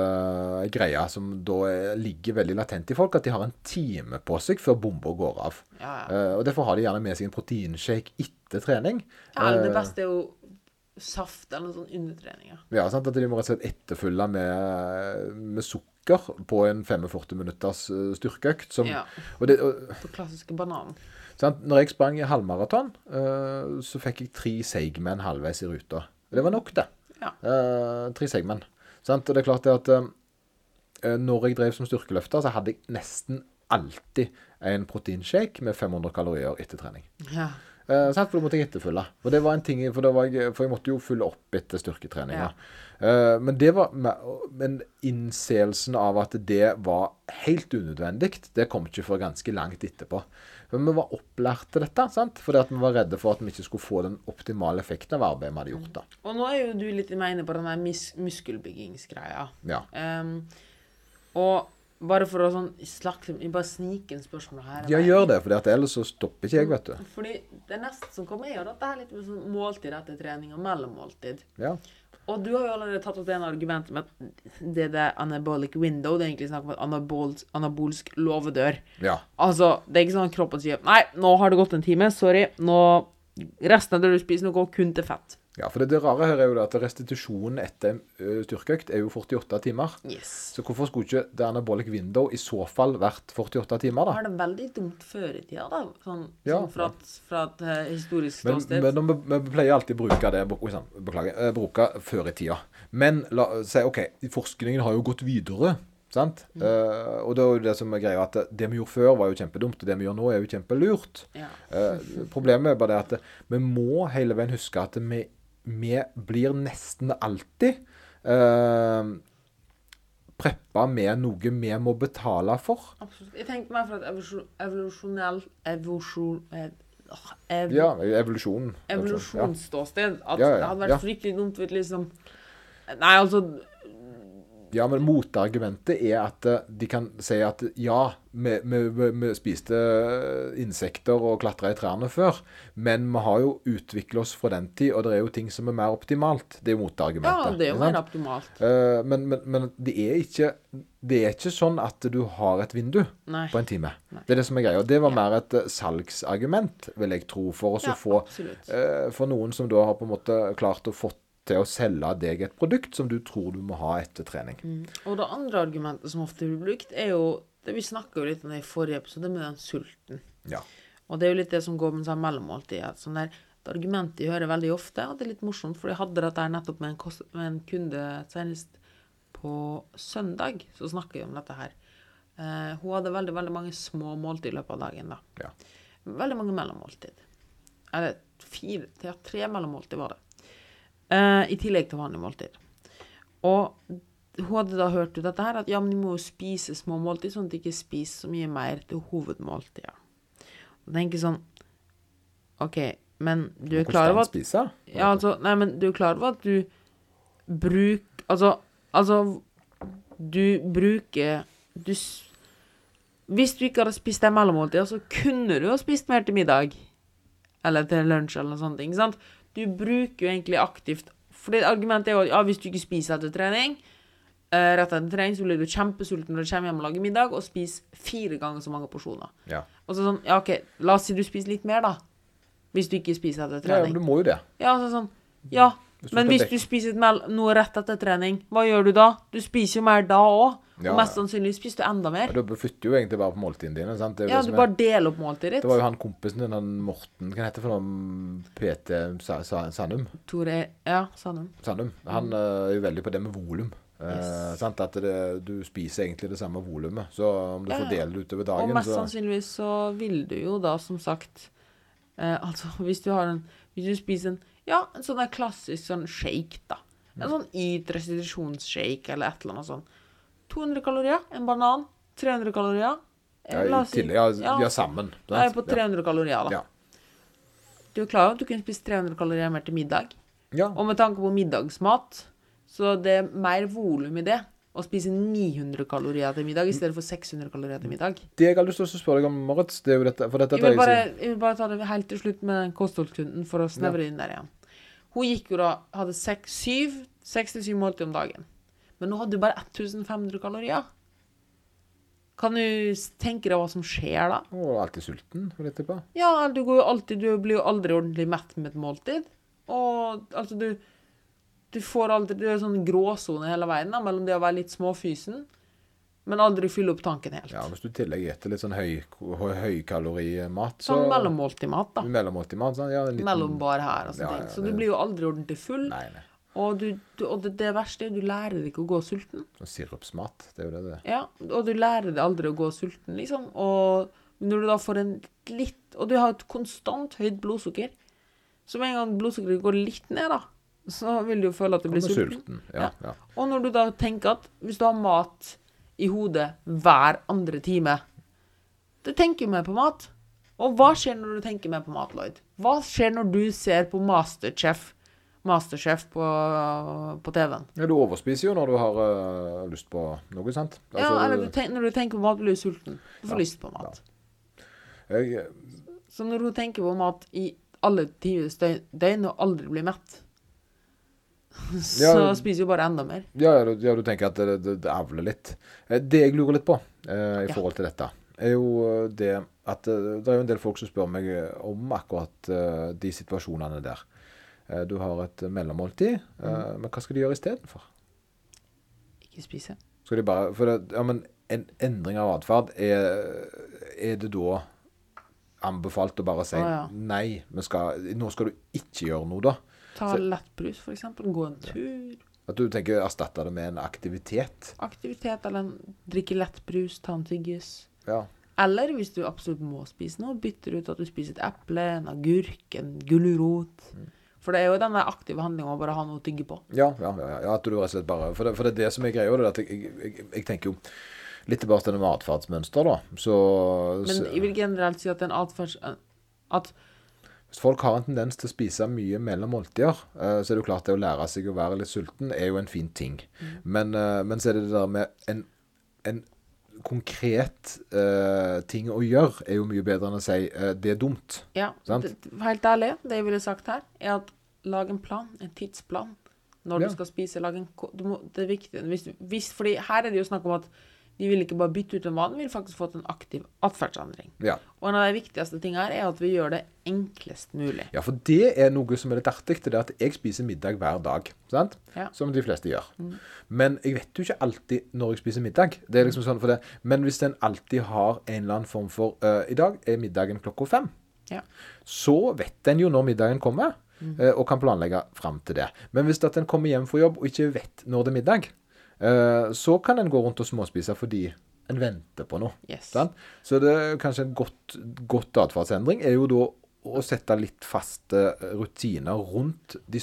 greia som da er- ligger veldig latent i folk, at de har en time på seg før bomba går av. Eh, og Derfor har de gjerne med seg en proteinshake etter trening. ja det Eh, beste er jo saft eller noe sånn under treninga. ja, sant? At de må rett og slett etterfylle med, med sukker på en 45 minutters eh, styrkeøkt. Som, Ja. og det, og, Den klassiske bananen. Sant? Når jeg sprang i halvmaraton, uh, så fikk jeg tre seigmenn halvveis i ruta. Og det var nok, det. Ja. Uh, tre seigmenn. Sant? Og det er klart det at uh, når jeg drev som styrkeløfter, så hadde jeg nesten alltid en proteinshake med 500 kalorier etter trening. Ja. Uh, sant? For da måtte jeg etterfylle. For det var en ting, for, jeg, for jeg måtte jo fylle opp etter styrketreninga. Eh, men det var me- Men innseelsen av at det var helt unødvendig, det kom ikke før ganske langt etterpå. Men vi var opplært til dette, sant? fordi at vi var redde for at vi ikke skulle få den optimale effekten av arbeidet vi hadde gjort. da. Og nå er jo du litt inne på den der mus muskelbyggingsgreia. Ja. Um, og bare for å sånn slakte Bare snike en spørsmål her. Ja, gjør det, for ellers så stopper ikke jeg, vet du. Fordi det neste som kommer, er jo dette her litt med sånn måltid etter trening og mellommåltid. Ja. Og du har jo allerede tatt opp det ene argumentet med at det er det anabolic window. Det er egentlig snakk om et anabolsk, anabolsk låvedør. ja. Altså, det er ikke sånn at kroppen sier Nei, nå har det gått en time. Sorry. Nå Resten av det du spiser, nå går kun til fett. Ja, for det, det rare her er jo at restitusjonen etter en styrkeøkt er jo 48 timer. Yes. Så hvorfor skulle ikke det anabolic window i så fall vært 48 timer, da? Har det veldig dumt før i tida, da. Sånn, Ja, sånn fra, et, fra et uh, historisk Men, ståsted. men vi, vi pleier alltid å bruke det beklager. eh, Bruke før i tida. Men la si OK, forskningen har jo gått videre. Sant? Mm. Uh, og det er jo det som er greia, at det vi gjorde før, var jo kjempedumt. Og det vi gjør nå, er jo kjempelurt. ja. uh, problemet er bare det at vi må hele veien huske at vi, vi blir nesten alltid uh, preppa med noe vi må betale for. Absolutt. Jeg tenkte meg for at evolusjon- evolusjonell evolusjon, eh, ev, Ja, evolusjonen. Evolusjonsståsted. At Ja, ja, det hadde vært ja. fryktelig dumt hvis liksom Nei, altså Ja, men motargumentet er at eh, de kan si at ja, vi, vi, vi, spiste insekter og klatra i trærne før, men vi har jo utvikla oss fra den tid, og det er jo ting som er mer optimalt. Det er jo motargumentet. Ja, det er jo mer optimalt. Eh, men, men, men det er ikke det er ikke sånn at du har et vindu Nei. på en time. Det er det som er greia. Og det var Ja. mer et eh, salgsargument, vil jeg tro, for oss Ja, å få absolutt. eh, For noen som da har på en måte klart å få til å selge deg et produkt som du tror du må ha etter trening. Og det andre argumentet som ofte blir brukt, er jo det Vi snakka jo litt om det i forrige episode, med den sulten. Ja. Og det er jo litt det som går med seg mellommåltid. Sånn der, et argument jeg hører veldig ofte, og det er litt morsomt, for jeg hadde dette her nettopp med en, kost, med en kunde senest på søndag. Så snakka vi om dette her. Uh, hun hadde veldig veldig mange små måltid i løpet av dagen. da. Ja. Veldig mange mellommåltid. Eller fire, tre mellommåltid var det. Eh, I tillegg til vanlige måltid. Og hun hadde da hørt ut dette her, at ja, men de må jo spise små måltid, sånn at de ikke spiser så mye mer til hovedmåltidet. Og tenker sånn OK, men du er klar over at spise? ja, altså, nei, men du er klar over at du bruker Altså, altså Du bruker du, Hvis du ikke hadde spist det mellommåltidet, så kunne du ha spist mer til middag. Eller til lunsj, eller noe sånt. Ikke sant? Du bruker jo egentlig aktivt For det argumentet er jo at ja, hvis du ikke spiser etter trening, eh, rett etter trening, så blir du kjempesulten når du kommer hjem og lager middag, og spiser fire ganger så mange porsjoner. Ja. Og så sånn, ja, OK, la oss si du spiser litt mer, da. Hvis du ikke spiser etter ja, trening. men du må jo det. Ja, altså sånn Ja, Hvis men hvis du spiser noe rett etter trening, hva gjør du da? Du spiser jo mer da òg. Ja, og mest sannsynlig spiser du enda mer. Ja, Du flytter jo egentlig bare på måltidene dine. sant? Ja, du bare deler opp måltidet det var jo han kompisen din, han Morten, hva heter det for noen PT Sa- Sa- Sandum? Tore Ja, Sanum. Sandum. Han mm. er jo veldig på det med volum. Eh, Yes. Eh, At det, du spiser egentlig det samme volumet. Så om du Ja, fordeler det utover Og mest så sannsynligvis så vil du jo da, som sagt eh, Altså, hvis du har en Hvis du spiser en Ja, en sånn der klassisk sånn shake, da. En sånn yt restitusjonsshake eller et eller annet sånn. 200 kalorier. En banan. 300 kalorier. Eh, ja, I tillegg. Ja, ja, ja, sammen. Da er jeg på 300 kalorier, da. Ja. Du er klar over at du kunne spist 300 kalorier mer til middag? Ja. Og med tanke på middagsmat, så det er mer volum i det å spise 900 kalorier til middag i stedet for 600 kalorier til middag. Det jeg har lyst til å spørre deg om, Moritz, det er jo dette dette Jeg vil, bare, jeg vil bare ta det helt til slutt med den kostholdskunden for å snevre inn der igjen. Hun gikk jo da, hadde seks, syv, seks til syv måltid om dagen. Men nå hadde hun bare 1500 kalorier. Kan du tenke deg hva som skjer da? Å, alltid sulten, for jeg tippe. Ja, du alltid Du blir jo aldri ordentlig mett med et måltid. Og altså, du Du får aldri Det er sånn gråsone hele veien da, mellom det å være litt småfysen, men aldri fylle opp tanken helt. Ja, Hvis du i tillegg spiser litt sånn høy, høy, høykalorimat, så Sånn mellommåltidmat, da. Mellommåltidmat, sånn, ja, en liten- Mellombar her og sånne Ja, ting. Så det- du blir jo aldri ordentlig full. Nei, nei. Og, du, du, og det, det verste er du lærer deg ikke å gå sulten. Og sirupsmat. Det er jo det det er. Ja, og du lærer deg aldri å gå sulten, liksom. Og når du da får en litt Og du har et konstant høyt blodsukker. Så med en gang blodsukkeret går litt ned, da, så vil du jo føle at du blir sulten. sulten. Ja, ja. Og når du da tenker at hvis du har mat i hodet hver andre time Du tenker mer på mat. Og hva skjer når du tenker mer på mat, Lloyd? Hva skjer når du ser på Masterchef, Masterchef på, på TV-en? ja. Du overspiser jo når du har uh, lyst på noe, sant? ja, Altså, eller du tenk, når du tenker på mat, blir du sulten. Du får Ja, lyst på mat. jeg, Så når du tenker på mat i alle døgn, døgn og aldri blir mett, så Ja. spiser vi bare enda mer. ja, ja, du, ja, du tenker at det, det, det avler litt. Eh, Det jeg lurer litt på eh, i forhold til dette er jo det at eh, det er jo en del folk som spør meg om akkurat eh, de situasjonene der. Eh, Du har et mellommåltid, eh, men hva skal de gjøre istedenfor? Ikke spise. Skal de bare For det, ja, men en endring av atferd, er, er det da anbefalt å bare si ah, ja. nei, men skal, nå skal du ikke gjøre noe, da? Ta Så- lettbrus, eksempel. Gå en tur. At du tenker erstatte det med en aktivitet? Aktivitet, eller drikke lettbrus, ta en tyggis. Ja. Eller hvis du absolutt må spise noe, bytter ut at du spiser et eple, en agurk, en gulrot. For det er jo den aktive handlinga å bare ha noe å tygge på. Ja, ja, ja, ja, at du rett og slett bare For det, for det er det som er greia. det at jeg, jeg, jeg, jeg tenker jo litt tilbake til det med atferdsmønster, da. Så, Men jeg vil generelt si at en atferds... At hvis folk har en tendens til å spise mye mellom måltider, eh, så er det jo klart det å lære seg å være litt sulten er jo en fin ting. Men, eh, men så er det det der med en, en konkret uh, ting å gjøre, er jo mye bedre enn å si uh, det er dumt. Ja, det, helt ærlig, det jeg ville sagt her, er at lag en plan, en tidsplan, når Ja. du skal spise. Lag en, du må, det er viktig. Hvis, hvis, fordi her er det jo snakk om at de vil ikke bare bytte ut en vane, de vil faktisk fått en aktiv atferdsendring. Ja. Og en av de viktigste tingene her er at vi gjør det enklest mulig. ja, for det er noe som er litt artig. Det er at jeg spiser middag hver dag. sant? Ja. Som de fleste gjør. Men jeg vet jo ikke alltid når jeg spiser middag. Det er liksom sånn for det. Men hvis en alltid har en eller annen form for uh, I dag er middagen klokka fem. Ja. så vet en jo når middagen kommer, eh, og kan planlegge fram til det. Men hvis at en kommer hjem fra jobb og ikke vet når det er middag, så kan en gå rundt og småspise fordi en venter på noe. Yes. Så det er kanskje en godt, godt atferdsendring er jo da å sette litt faste rutiner rundt de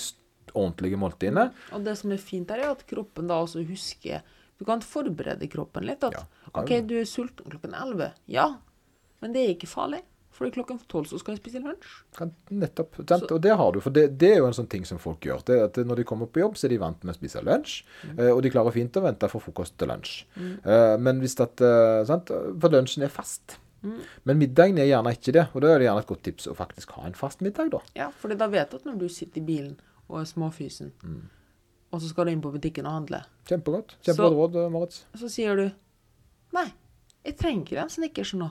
ordentlige måltidene. Og det som er fint her, er at kroppen da også husker Du kan forberede kroppen litt. At Ja, OK, du er sulten klokken 11. Ja, men det er ikke farlig. Fordi klokken 12 så skal jeg spise lunsj. Ja, nettopp. Så, Og det har du. For det, det er jo en sånn ting som folk gjør. Det at Når de kommer på jobb, så er de vant med å spise lunsj. Mm. Og de klarer fint å vente fra frokost til lunsj. Mm. Men hvis at eh, sant? For lunsjen er fast. Men middagen er gjerne ikke det. Og da er det gjerne et godt tips å faktisk ha en fast middag, da. Ja, fordi da vet du at når du sitter i bilen og er småfysen, Mm. og så skal du inn på butikken og handle, Kjempegodt. Kjempegodt råd, Marit. Så sier du Nei, jeg trenger ikke en Snickers nå.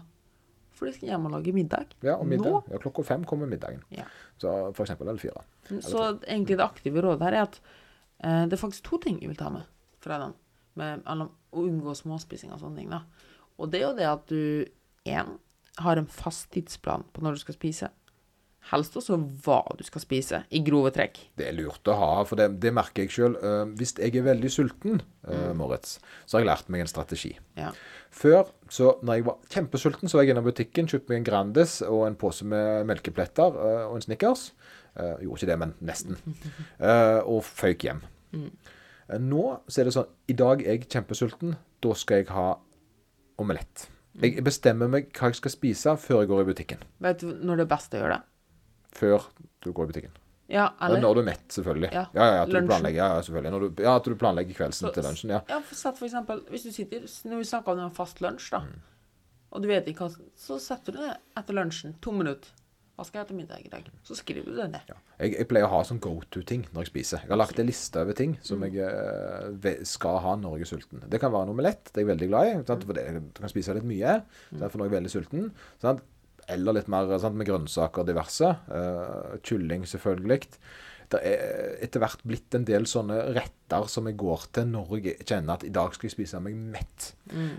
For du skal hjem og lage middag. Ja, og middag. Nå? Ja, klokka fem kommer middagen. Ja. Så for eksempel, eller fire. Så egentlig det aktive rådet her er at eh, det er faktisk to ting jeg vil ta med fra den. Med, eller, å unngå småspising og sånne ting. da. Og det er jo det at du én har en fast tidsplan på når du skal spise. Helst også hva du skal spise, i grove trekk. Det er lurt å ha, for det, det merker jeg sjøl. hvis jeg er veldig sulten, eh, Moritz, så har jeg lært meg en strategi. Ja. Før, så når jeg var kjempesulten, så var jeg innom butikken, kjøpte meg en Grandis og en pose med melkepletter eh, og en Snickers. Eh, gjorde ikke det, men nesten. Eh, og føyk hjem. Eh, nå så er det sånn I dag er jeg kjempesulten. Da skal jeg ha omelett. Jeg bestemmer meg hva jeg skal spise før jeg går i butikken. Vet du når det er best å gjøre det? Før du går i butikken. Ja, Eller når du er mett, selvfølgelig. Ja, Ja, ja, at du ja, selvfølgelig. Du, ja, at du planlegger kveldsen Så- til lunsjen. Ja. Ja, for sett for eksempel, hvis du sitter, når vi snakker om en fast lunsj, da, Mm. og du vet ikke hva, så setter du det etter lunsjen, to minutter. Hva skal jeg ha til middag i dag? Så skriver du det ned. Ja. Jeg, jeg pleier å ha sånn go to-ting når jeg spiser. Jeg har lagt en liste over ting som Mm. jeg eh, skal ha når jeg er sulten. Det kan være en omelett, det er jeg veldig glad i. Sant? For det, du kan spise litt mye derfor sant? for når jeg er veldig sulten. Sant? Eller litt mer sant? med grønnsaker diverse. Uh, kylling, selvfølgelig. Det er etter hvert blitt en del sånne retter som jeg går til når jeg kjenner at i dag skal jeg spise meg mett.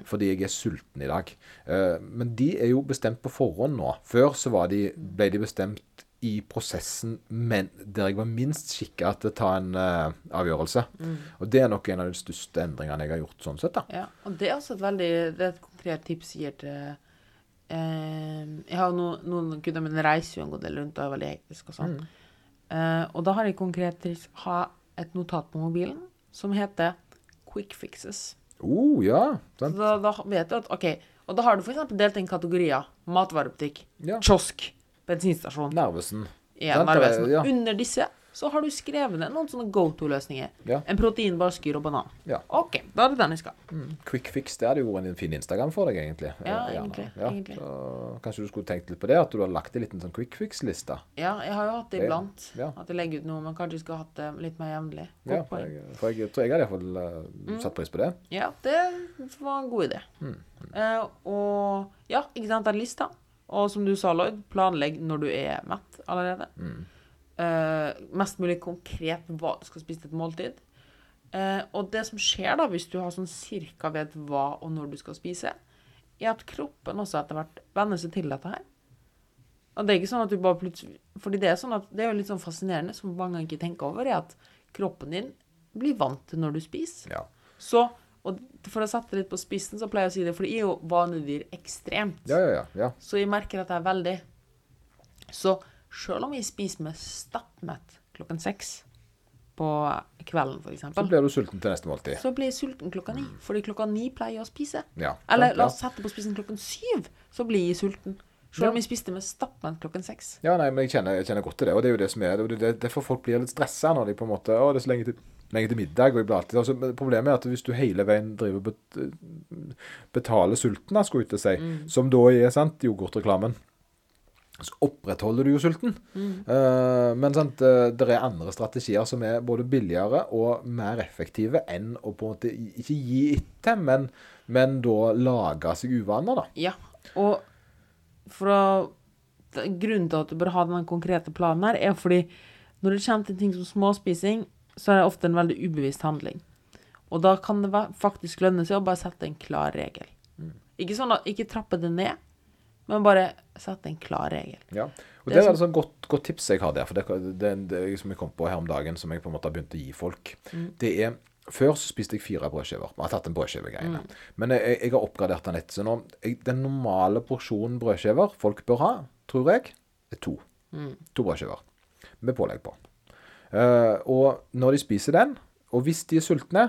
Fordi jeg er sulten i dag. Uh, men de er jo bestemt på forhånd nå. Før så var de, ble de bestemt i prosessen men der jeg var minst skikka til å ta en uh, avgjørelse. Og det er nok en av de største endringene jeg har gjort sånn sett. da. Ja, og det er også et veldig, det er et konkret tips jeg gir til Jeg har no, noen kunder mine reiser jo en god del rundt og er veldig hektisk og sånn. Eh, og da har jeg konkret tips ha et notat på mobilen som heter Quick Fixes. Oh, ja. Så da, da vet du at OK. Og da har du f.eks. delt inn kategorier. Matvarebutikk, Ja. kiosk, bensinstasjon. Nervesen. Ja, nervesen. Ja. Under disse så har du skrevet ned noen sånne go to-løsninger. Ja. En proteinbar, skyr og banan. Ja. OK, da er det den jeg skal. Quick fix, det hadde jo vært en fin Instagram for deg, egentlig. Ja, Eh, egentlig, Ja, egentlig. Så kanskje du skulle tenkt litt på det, at du har lagt en liten sånn quick fix-liste. Ja, jeg har jo hatt det iblant. Ja. At jeg legger ut noe, men kanskje jeg skulle hatt det litt mer jevnlig. Ja, for jeg, for jeg tror jeg hadde iallfall uh, satt pris på det. Ja, det var en god idé. Mm. Uh, og ja, ikke sant, den lista. Og som du sa, Lloyd, planlegg når du er mett allerede. Mm. Eh, mest mulig konkret hva du skal spise til et måltid. Uh, og det som skjer da, hvis du har sånn cirka vet hva og når du skal spise, er at kroppen også etter hvert venner seg til dette her. Og det er ikke sånn at du bare plutselig Fordi det er sånn at det er jo litt sånn fascinerende, som mange ikke tenker over, er at kroppen din blir vant til når du spiser. Ja. Så, og for å sette det litt på spissen, så pleier jeg å si det, for det er jo vanedyr ekstremt. Ja, ja, ja. ja. Så jeg merker at jeg er veldig Så selv om vi spiser med stappmett klokken seks på kvelden, for Så blir du sulten til neste måltid. så blir jeg sulten klokka ni. Fordi klokka ni pleier jeg å spise. Ja. Eller la oss sette på spissen klokken syv, så blir jeg sulten. Selv om vi spiste med stappmett klokken seks. Ja, nei, men jeg kjenner, jeg kjenner godt til det, og det er jo det som er det, er jo Derfor folk blir litt stressa når de på en måte Å, det er så lenge til, lenge til middag, og jeg blir alltid altså, Problemet er at hvis du hele veien driver bet, betaler sulten, skulle jeg til å si, Mm. som da er sant, yoghurtreklamen, så opprettholder du jo sulten. Mm. Eh, men sant, det er andre strategier som er både billigere og mer effektive enn å på en måte ikke gi etter, men, men da lage seg uvaner, da. Ja, og fra Grunnen til at du bør ha den konkrete planen her, er fordi når det kommer til ting som småspising, så er det ofte en veldig ubevisst handling. Og da kan det faktisk lønne seg å bare sette en klar regel. Ikke sånn at ikke trappe det ned, men bare sette en klar regel. Ja, og Det det er et sånn- et sånn godt, godt tips jeg har der, for det, det, det som jeg kom på her om dagen, som jeg på en måte har begynt å gi folk. Det er Før så spiste jeg fire brødskiver. Jeg har tatt en brødskivegreiene. Men jeg, jeg har oppgradert den litt. Så nå, jeg, den normale porsjonen brødskiver folk bør ha, tror jeg, er to. To brødskiver med pålegg på. Uh, og når de spiser den, og hvis de er sultne,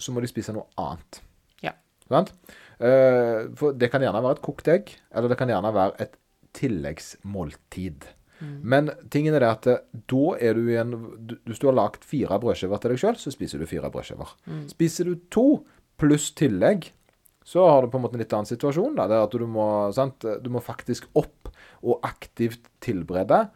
så må de spise noe annet. Ja. Sant? Eh, for det kan gjerne være et kokt egg, eller det kan gjerne være et tilleggsmåltid. Men tingen er det at eh, da er du i en Hvis du har lagd fire brødskiver til deg sjøl, så spiser du fire brødskiver. Spiser du to pluss tillegg, så har du på en måte en litt annen situasjon. Da. Det er at du må, sant? du må faktisk opp og aktivt tilberede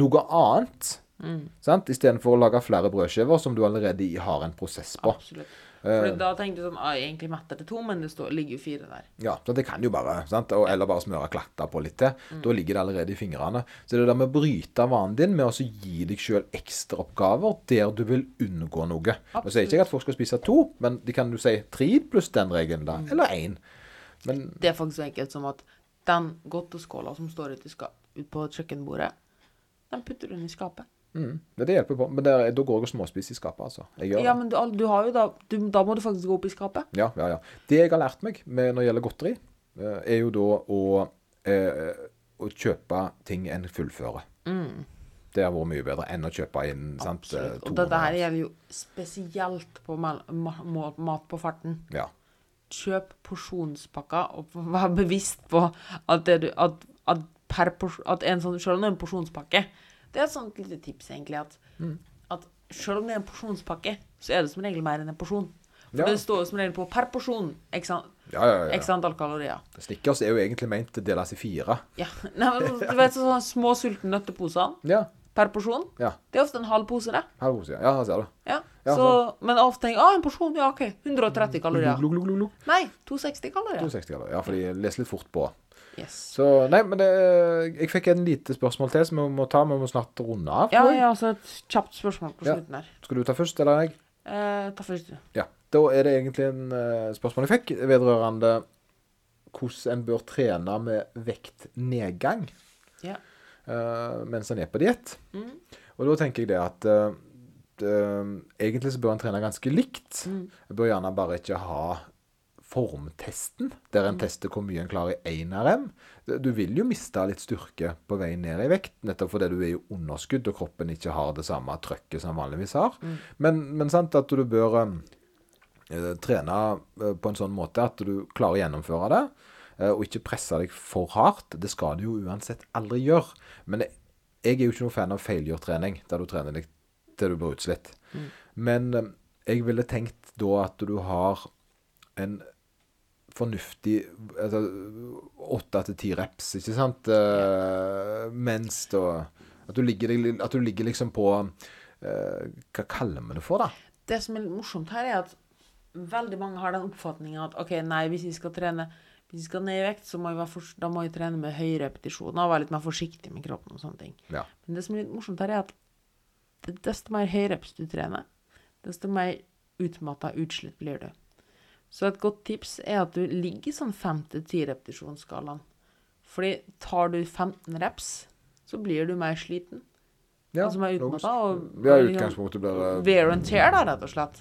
noe annet. Mm. Istedenfor å lage flere brødskiver som du allerede har en prosess på. Absolutt. For da tenker du sånn ah, egentlig mett til to, men det står, ligger jo fire der. Ja, så det kan jo bare, sant? Og, eller bare smøre klatter på litt til. Mm. Da ligger det allerede i fingrene. Så det er det med å bryte vanen din med å gi deg sjøl ekstraoppgaver der du vil unngå noe. Nå sier ikke jeg at folk skal spise to, men de kan du si tre pluss den regelen, da. Mm. Eller én. Men Det er faktisk så enkelt som at den godteskåla som står ute, ute på kjøkkenbordet, den putter du inn i skapet. Mm, det hjelper på. Men er, da går jeg og småspiser i skapet, altså. Ja, men du, du har jo da du, Da må du faktisk gå opp i skapet. Ja, ja, ja. Det jeg har lært meg når det gjelder godteri, eh, er jo da å, eh, å kjøpe ting en fullfører. Det har vært mye bedre enn å kjøpe inn sant, eh, Mm. Absolutt. Og dette her gjelder jo spesielt på mel- ma- mat på farten. Ja. Kjøp porsjonspakker, og vær bevisst på at, det du, at, at, per at en sånn Selv om det er en porsjonspakke Det er et sånt lite tips, egentlig, at, Mm. at selv om det er en porsjonspakke, så er det som regel mer enn en porsjon. For Ja. det står jo som regel på per porsjon x Ja, ja, antall kalorier. Snickers er jo egentlig ment til å deles i fire. Ja. Nei, men, du vet sånne små sulten nøtteposer Ja. per porsjon? ja. Det er ofte en halv pose, det. Halv pose, ja. Ja, ser du. Ja. Ja, så, men ofte tenker jeg ah, en porsjon, ja OK. 130 kalorier. Nei, 260 kalorier. 260 kalorier. Ja, for de leser litt fort på. Yes. Så nei, men det, jeg fikk en lite spørsmål til som vi må ta. Vi må snart runde av. Ja, jeg. ja, altså et kjapt spørsmål på slutten her. Skal du ta først, eller jeg? Eh, ta først, du. Ja. Da er det egentlig en uh, spørsmål jeg fikk vedrørende hvordan en bør trene med vektnedgang Ja. uh, mens en er på diett. Mm. Og da tenker jeg det at uh, egentlig så bør en trene ganske likt. Mm. En bør gjerne bare ikke ha formtesten, der Mm. en tester hvor mye en klarer i 1 RM. Du vil jo miste litt styrke på vei ned i vekt, nettopp fordi du er i underskudd og kroppen ikke har det samme trøkket som vanligvis har. Mm. Men, men sant at du bør eh, trene eh, på en sånn måte at du klarer å gjennomføre det, eh, og ikke presse deg for hardt. Det skal du jo uansett aldri gjøre. Men jeg, jeg er jo ikke noen fan av failure-trening, der du trener deg til du blir utslitt. Mm. Men eh, jeg ville tenkt da at du har en fornuftig altså, åtte til ti reps, ikke sant? Uh, mens da at du, ligger, at du ligger liksom på uh, Hva kaller vi det for, da? Det som er litt morsomt her, er at veldig mange har den oppfatninga at OK, nei, hvis vi skal trene hvis vi skal ned i vekt, så må vi, for, da må vi trene med høye repetisjoner og være litt mer forsiktig med kroppen. og sånne ting. Ja. Men det som er litt morsomt her, er at desto mer høyreps du trener, desto mer utmatta utslitt blir du. Så et godt tips er at du ligger i sånn 5-10 repetisjonsskalaen. Fordi tar du 15 reps, så blir du mer sliten. Ja, altså mer utmatta. Ja, i utgangspunktet blir det wear and tear, da, rett og slett.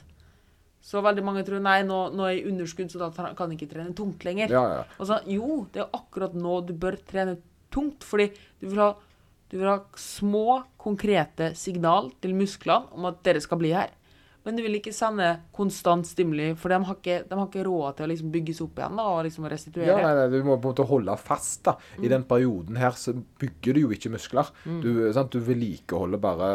Så veldig mange tror nei, nå, nå er jeg i underskudd, så da kan jeg ikke trene tungt lenger. Ja, ja. Og så, jo, det er akkurat nå du bør trene tungt, fordi du vil ha, du vil ha små, konkrete signal til musklene om at dere skal bli her. Men du vil ikke sende konstant stimuli, for de har ikke, de har ikke råd til å liksom bygges opp igjen da, og liksom restituere. Ja, nei, nei, Du må på en måte holde fast. da. Mm. I den perioden her så bygger du jo ikke muskler. Du, sant? du vedlikeholder bare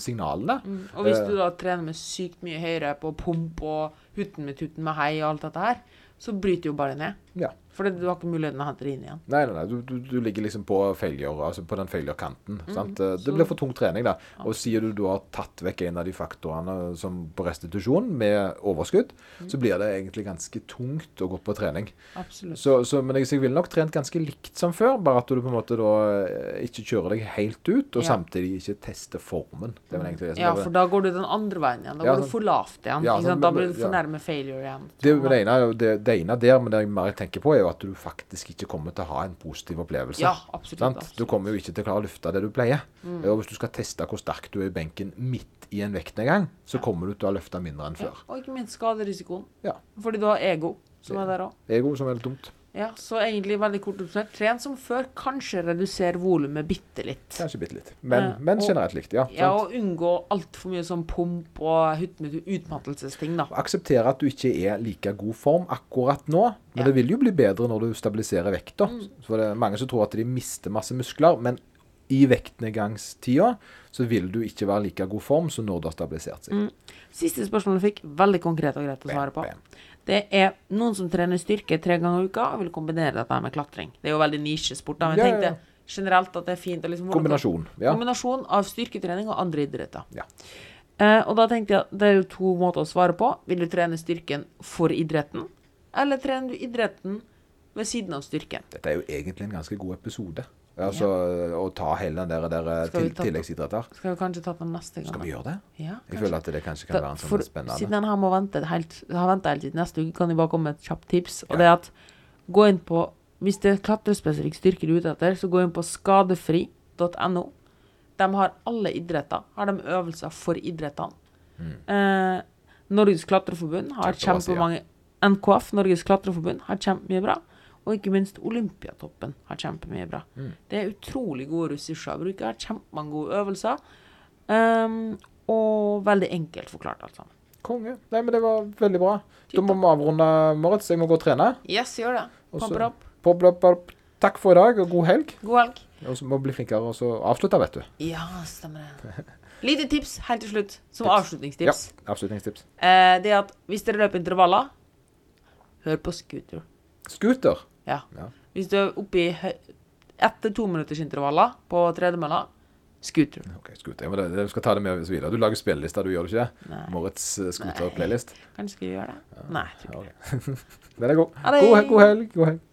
signalene. Mm. Og hvis Eh. du da trener med sykt mye høyere på pump og hutten med tutten med hei og alt dette her, så bryter jo bare ned. Ja. For du har ikke muligheten å hente det inn igjen. Nei, nei, nei. Du, du, du ligger liksom på failure, altså på den failure-kanten. sant? Eh, Det Mm. så- blir for tung trening, da. Og sier du du har tatt vekk en av de faktorene som på restitusjon med overskudd, Mm. så blir det egentlig ganske tungt å gå på trening. Absolutt. Så, så, men jeg, jeg ville nok trent ganske likt som før, bare at du på en måte da eh, ikke kjører deg helt ut, og Ja. samtidig ikke tester formen. Det er egentlig det som Ja, for da går du den andre veien igjen. Da Ja, går du for lavt igjen. Sånn. Da blir du for nærme failure igjen. Det, det, ene, det, det ene der, men det jeg mer tenker på, er jo at du faktisk ikke kommer til å ha en positiv opplevelse. Ja, absolutt. Absolutt. Du kommer jo ikke til å klare å løfte det du pleier. Mm. Og hvis du skal teste hvor sterk du er i benken midt i en vektnedgang, så kommer du til å løfte mindre enn Ja, før. og ikke minst skaderisikoen. Ja. Fordi du har ego, som er der òg. Ego som er litt dumt. Ja, så egentlig veldig kort oppsummert. Tren som før, kanskje redusere volumet bitte litt. Kanskje bitte litt. Men, Ja, men og- generelt likt, ja. Ja, og unngå altfor mye sånn pump og utmattelsesting, da. Akseptere at du ikke er like god form akkurat nå, men Ja. det vil jo bli bedre når du stabiliserer vekta. Mm. For det er mange som tror at de mister masse muskler, men i vektnedgangstida så vil du ikke være like god form som når du har stabilisert seg. Mm. Siste spørsmål du fikk, veldig konkret og greit å svare på. Bam, bam. Det er noen som trener styrke tre ganger i uka og vil kombinere dette med klatring. Det er jo veldig nisjesport, da, men jeg ja, ja. tenkte generelt at det er fint liksom Kombinasjon. Ja. Kombinasjon av styrketrening og andre idretter. Ja. Eh, og da tenkte jeg at det er jo to måter å svare på. Vil du trene styrken for idretten, eller trener du idretten ved siden av styrken? Dette er jo egentlig en ganske god episode. Altså Å ta hele den der, der til, ta- tilleggsidretter. Skal vi kanskje ta den neste gang? Skal vi gjøre det? Ja, Jeg føler at det kanskje kan Da- være en for, sånn spennende Siden den her må vente helt, har venta helt til neste uke, kan jeg bare komme med et kjapt tips. Og det er at gå inn på Hvis det er klatrespesifikk styrke du er ute etter, så gå inn på skadefri.no. De har alle idretter. Har de øvelser for idrettene. Eh, Norges klatreforbund har kjempemange NKF, Norges klatreforbund, har kjempemye bra. Og ikke minst Olympiatoppen har kjempemye bra. Mm. Det er utrolig gode ressurser å bruke. Har kjempemange gode øvelser. Um, og veldig enkelt forklart, alt sammen. Konge. Nei, men det var veldig bra. Da må vi avrunde, Moritz. Jeg må gå og trene. Yes, gjør det. Popper opp. Pump it. Pop, pop, pop. Takk for i dag, og god helg. God helg. Og så må vi bli flinkere og så avslutte, vet du. Ja, stemmer det. Lite tips helt til slutt, som Tips. avslutningstips. Avslutningstips. Eh, det er at hvis dere løper intervaller, hør på scooter. Scooter. Ja. Ja. Hvis du er oppe i etter tominuttersintervaller på tredemølla, scooter. Ok, scooter. Ja, men det, skal ta det med videre. Du lager spillelister, du gjør det ikke? Nei. Moritz uh, scooter-playlist. Kanskje skal vi gjøre det? Nei. jeg tror ikke det. Den er god. God, god helg. God helg.